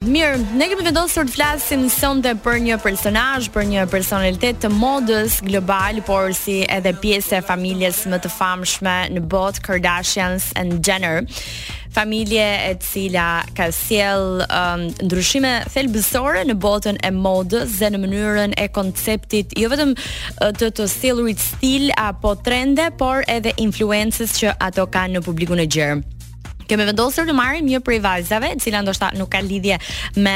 Mirë, ne kemi vendosur të flasim sonte për një personazh, për një personalitet të modës globale, por si edhe pjesë e familjes më të famshme në botë, Kardashians and Jenner. Familje e cila ka sjell um, ndryshime thelbësore në botën e modës dhe në mënyrën e konceptit, jo vetëm të të sjellurit stil apo trende, por edhe influencës që ato kanë në publikun e gjerë. Kemi vendosur të marrim një prej vajzave, e cila ndoshta nuk ka lidhje me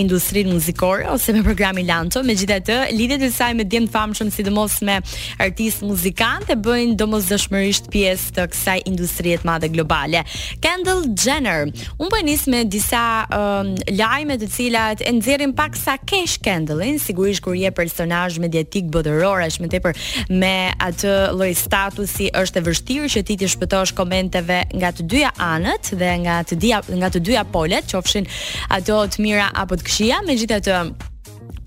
industrinë muzikore ose me programin Lanto, megjithatë lidhjet e saj me djem të famshëm, sidomos me artistë muzikantë, e bëjnë domosdoshmërisht pjesë të kësaj industrie të madhe globale. Kendall Jenner, unë po e nis me disa um, lajme të cilat e nxjerrin paksa keq Kendallin, sigurisht kur je personazh mediatik botëror, është më tepër Me atë lloj statusi është e vështirë që ti t'i shpëtosh komenteve nga të dyja anët dhe nga të dyja nga të dyja polet, qofshin ato të mira apo të këqija, megjithatë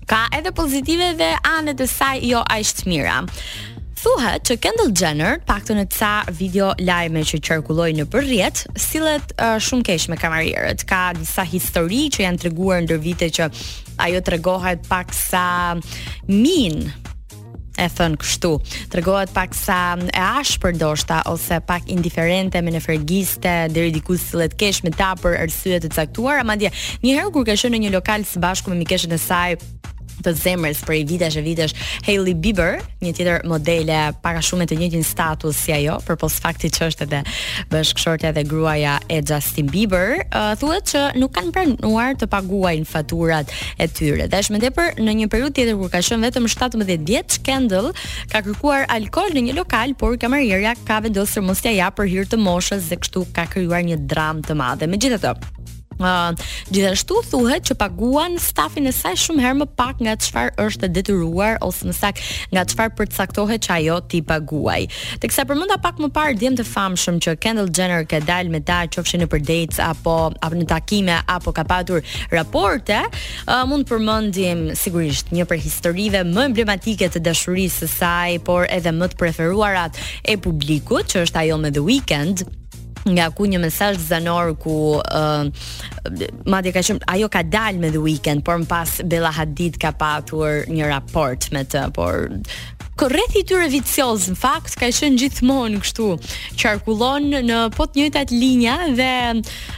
ka edhe pozitive dhe anët e saj jo aq të mira. Thuhet që Kendall Jenner, të paktën në disa video lajme që qarkullojnë nëpër rrjet, sillet uh, shumë keq me kamerierët. Ka disa histori që janë treguar ndër vite që ajo tregohet paksa mean e thënë kështu. Tregohet paksa e ashpër ndoshta ose pak indiferente menefregiste deri diku sillet keq me ta për arsye të caktuara, madje një herë kur ka qenë në një lokal së bashku me mikeshën e saj të zemrës prej vitesh e vitesh Hailey Bieber, një tjetër modele pak a shumë të njëjtin status si ajo, përpos faktit që është edhe bashkëshortja dhe gruaja e Justin Bieber, uh, thuhet që nuk kanë pranuar të paguajnë faturat e tyre. Dhe është më tepër në një periudhë tjetër kur ka qenë vetëm 17 vjeç, Kendall ka kërkuar alkool në një lokal, por kamerierja ka vendosur mos ia jap për hir të moshës dhe kështu ka krijuar një dramë të madhe. Megjithatë, Uh, gjithashtu thuhet që paguan stafin e saj shumë herë më pak nga çfarë është e detyruar ose më saktë nga çfarë përcaktohet që ajo t'i paguajë. Teksa përmenda pak më parë djemtë e famshëm që Kendall Jenner ka dalë me ta qofshin nëpër dates apo apo në takime apo ka patur raporte, uh, mund të përmendim sigurisht një prej historive më emblematike të dashurisë së saj, por edhe më të preferuarat e publikut, që është ajo me The Weeknd nga ku një mesazh zanor ku uh, madje ka qenë ajo ka dalë me The Weeknd, por më pas Bella Hadid ka patur një raport me të, por Po rrethi i tyre vicioz në fakt ka qenë gjithmonë kështu. Qarkullon në po të njëjtat linja dhe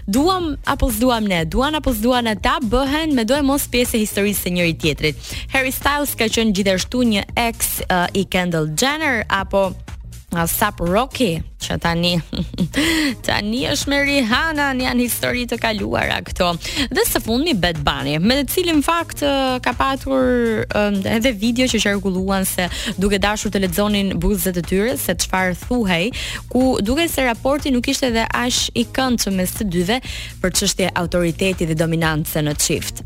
duam apo s'duam ne, duan apo s'duan ata bëhen me doemos pjesë e historisë së njëri-tjetrit. Harry Styles ka qenë gjithashtu një ex uh, i Kendall Jenner apo Asap Rocky, që tani tani është me Rihanna, janë histori të kaluara këto. Dhe së fundmi Bad Bunny, me të cilin në fakt ka patur edhe video që qarkulluan se duke dashur të lexonin buzët e tyre se çfarë thuhej, ku duket se raporti nuk ishte edhe aq i këndshëm mes të dyve për çështje autoriteti dhe dominance në çift.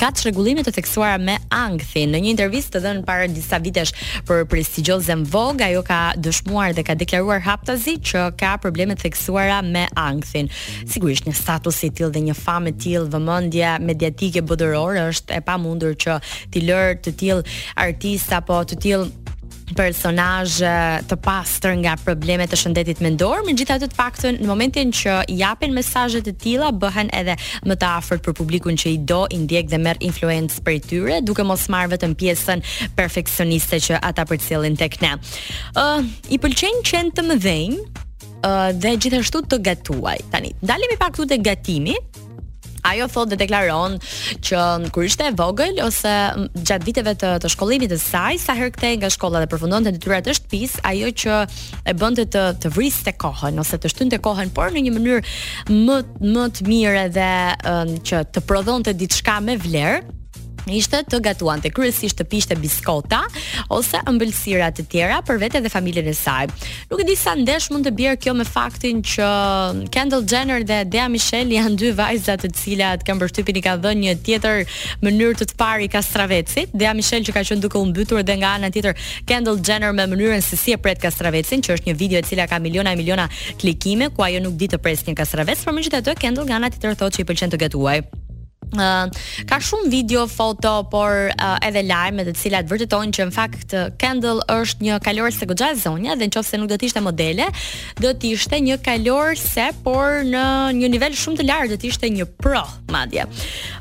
ka çrregullime të theksuara me ankthin. Në një intervistë të dhënë para disa vitesh për prestigjiozen Vogue, ajo ka dëshmuar dhe ka deklaruar haptazi që ka probleme të theksuara me ankthin. Sigurisht një status i tillë dhe një famë e tillë, vëmendje mediatike botërore është e pamundur që t'i lërë të tillë artistë apo të tillë personazhe të pastër nga problemet e shëndetit mendor, megjithatë të paktën në momentin që japin mesazhe të tilla bëhen edhe më të afërt për publikun që i do, i ndjek dhe merr influencë prej tyre, duke mos marrë vetëm pjesën perfeksioniste që ata përcjellin tek ne. Ë, uh, i pëlqejnë qentë e mëdhenj, ë uh, dhe gjithashtu të gatuajë. Tani, ndalemi pak këtu te gatimi, Ajo thotë dhe deklaron që kur ishte e vogël ose gjatë viteve të, të shkollimit të saj, sa herë kthehej nga shkolla dhe përfundonte detyrat e shtëpisë, ajo që e bënte të të vriste kohën ose të shtynte kohën, por në një mënyrë më më të mirë edhe um, që të prodhonte diçka me vlerë, ishte të gatuante kryesisht të piqte biskota ose ëmbëlsira të tjera për vete dhe familjen e saj. Nuk e di sa ndesh mund të bjerë kjo me faktin që Kendall Jenner dhe Dea Mishel janë dy vajza të cilat kam përshtypjen i kanë dhënë një tjetër mënyrë të të parit kastravecit. Dea Mishel që ka qenë duke u mbytur dhe nga ana tjetër Kendall Jenner me mënyrën se si e pret kastravecin, që është një video e cila ka miliona e miliona klikime ku ajo nuk di të presë një kastravec, por megjithatë Kendall nga ana tjetër thotë që i pëlqen të gatuajë. Uh, ka shumë video, foto, por uh, edhe lajme të cilat vërtetojnë që në fakt Kendall është një kalorëse goxha e zonja dhe në qoftë se nuk do të ishte modele, do të ishte një kalorëse por në një nivel shumë të lartë, do të ishte një pro madje.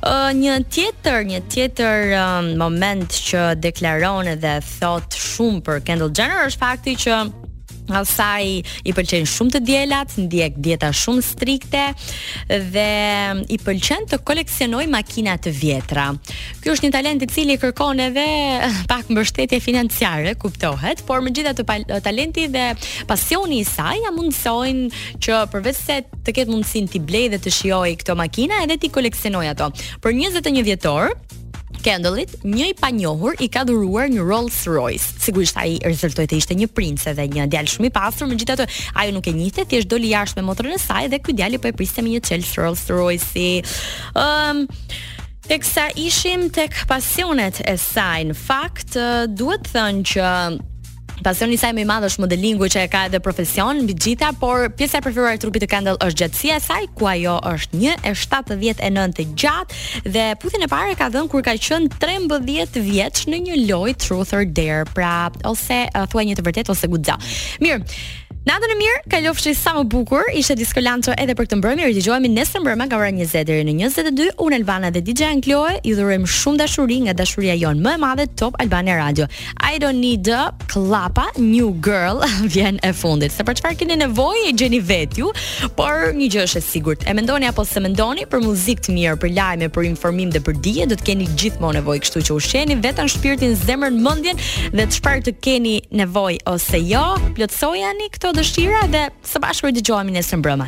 Uh, një tjetër, një tjetër um, moment që deklaron edhe thotë shumë për Kendall Jenner është fakti që Asaj i pëlqejnë shumë të dielat, ndjek dieta shumë strikte dhe i pëlqen të koleksionojë makina të vjetra. Ky është një talent i cili kërkon edhe pak mbështetje financiare, kuptohet, por megjithatë talenti dhe pasioni i saj ia mundësojnë që përveçse të ketë mundësinë t'i blejë dhe të shijojë këto makina, edhe t'i koleksionojë ato. Për 21 vjetor, Kendallit, një i panjohur i ka dhuruar një Rolls Royce. Sigurisht ai rezultoi të ishte një princ edhe një djalë shumë i pasur, megjithatë ajo nuk e njihte, thjesht doli jashtë me motrën e saj dhe ky djalë po e priste me një çelës Rolls Royce. Ëm um, Teksa ishim tek pasionet e saj, në fakt duhet thënë që Pasioni i saj më i madh është modelingu që e ka edhe profesion mbi gjitha, por pjesa e preferuar e trupit të Kendall është gjatësia e saj, ku ajo është 1.79 e gjatë dhe puthjen e parë e ka dhënë kur ka qenë 13 vjeç në një lojë Truth or Dare, pra ose uh, thua një të vërtetë ose guxo. Mirë, Natën e mirë, kalofshi sa më bukur. Ishte Disco Lancio edhe për këtë mbrëmje. Ridëgjohemi nesër mbrëma nga ora 20 deri në 22. Unë Elvana dhe DJ Ankloe ju dhurojmë shumë dashuri nga dashuria jonë më e madhe Top Albania Radio. I don't need a klapa, new girl vjen e fundit. Se për çfarë keni nevojë e gjeni vetë ju. Por një gjë është e sigurt, e mendoni apo s'e mendoni, për muzikë të mirë, për lajme, për informim dhe për dije do të keni gjithmonë nevojë, kështu që ushqeni veten, shpirtin, zemrën, mendjen dhe çfarë të keni nevojë ose jo, plotësojani këto dëshira dhe së bashku ridëgjohemi nesër mbrëma.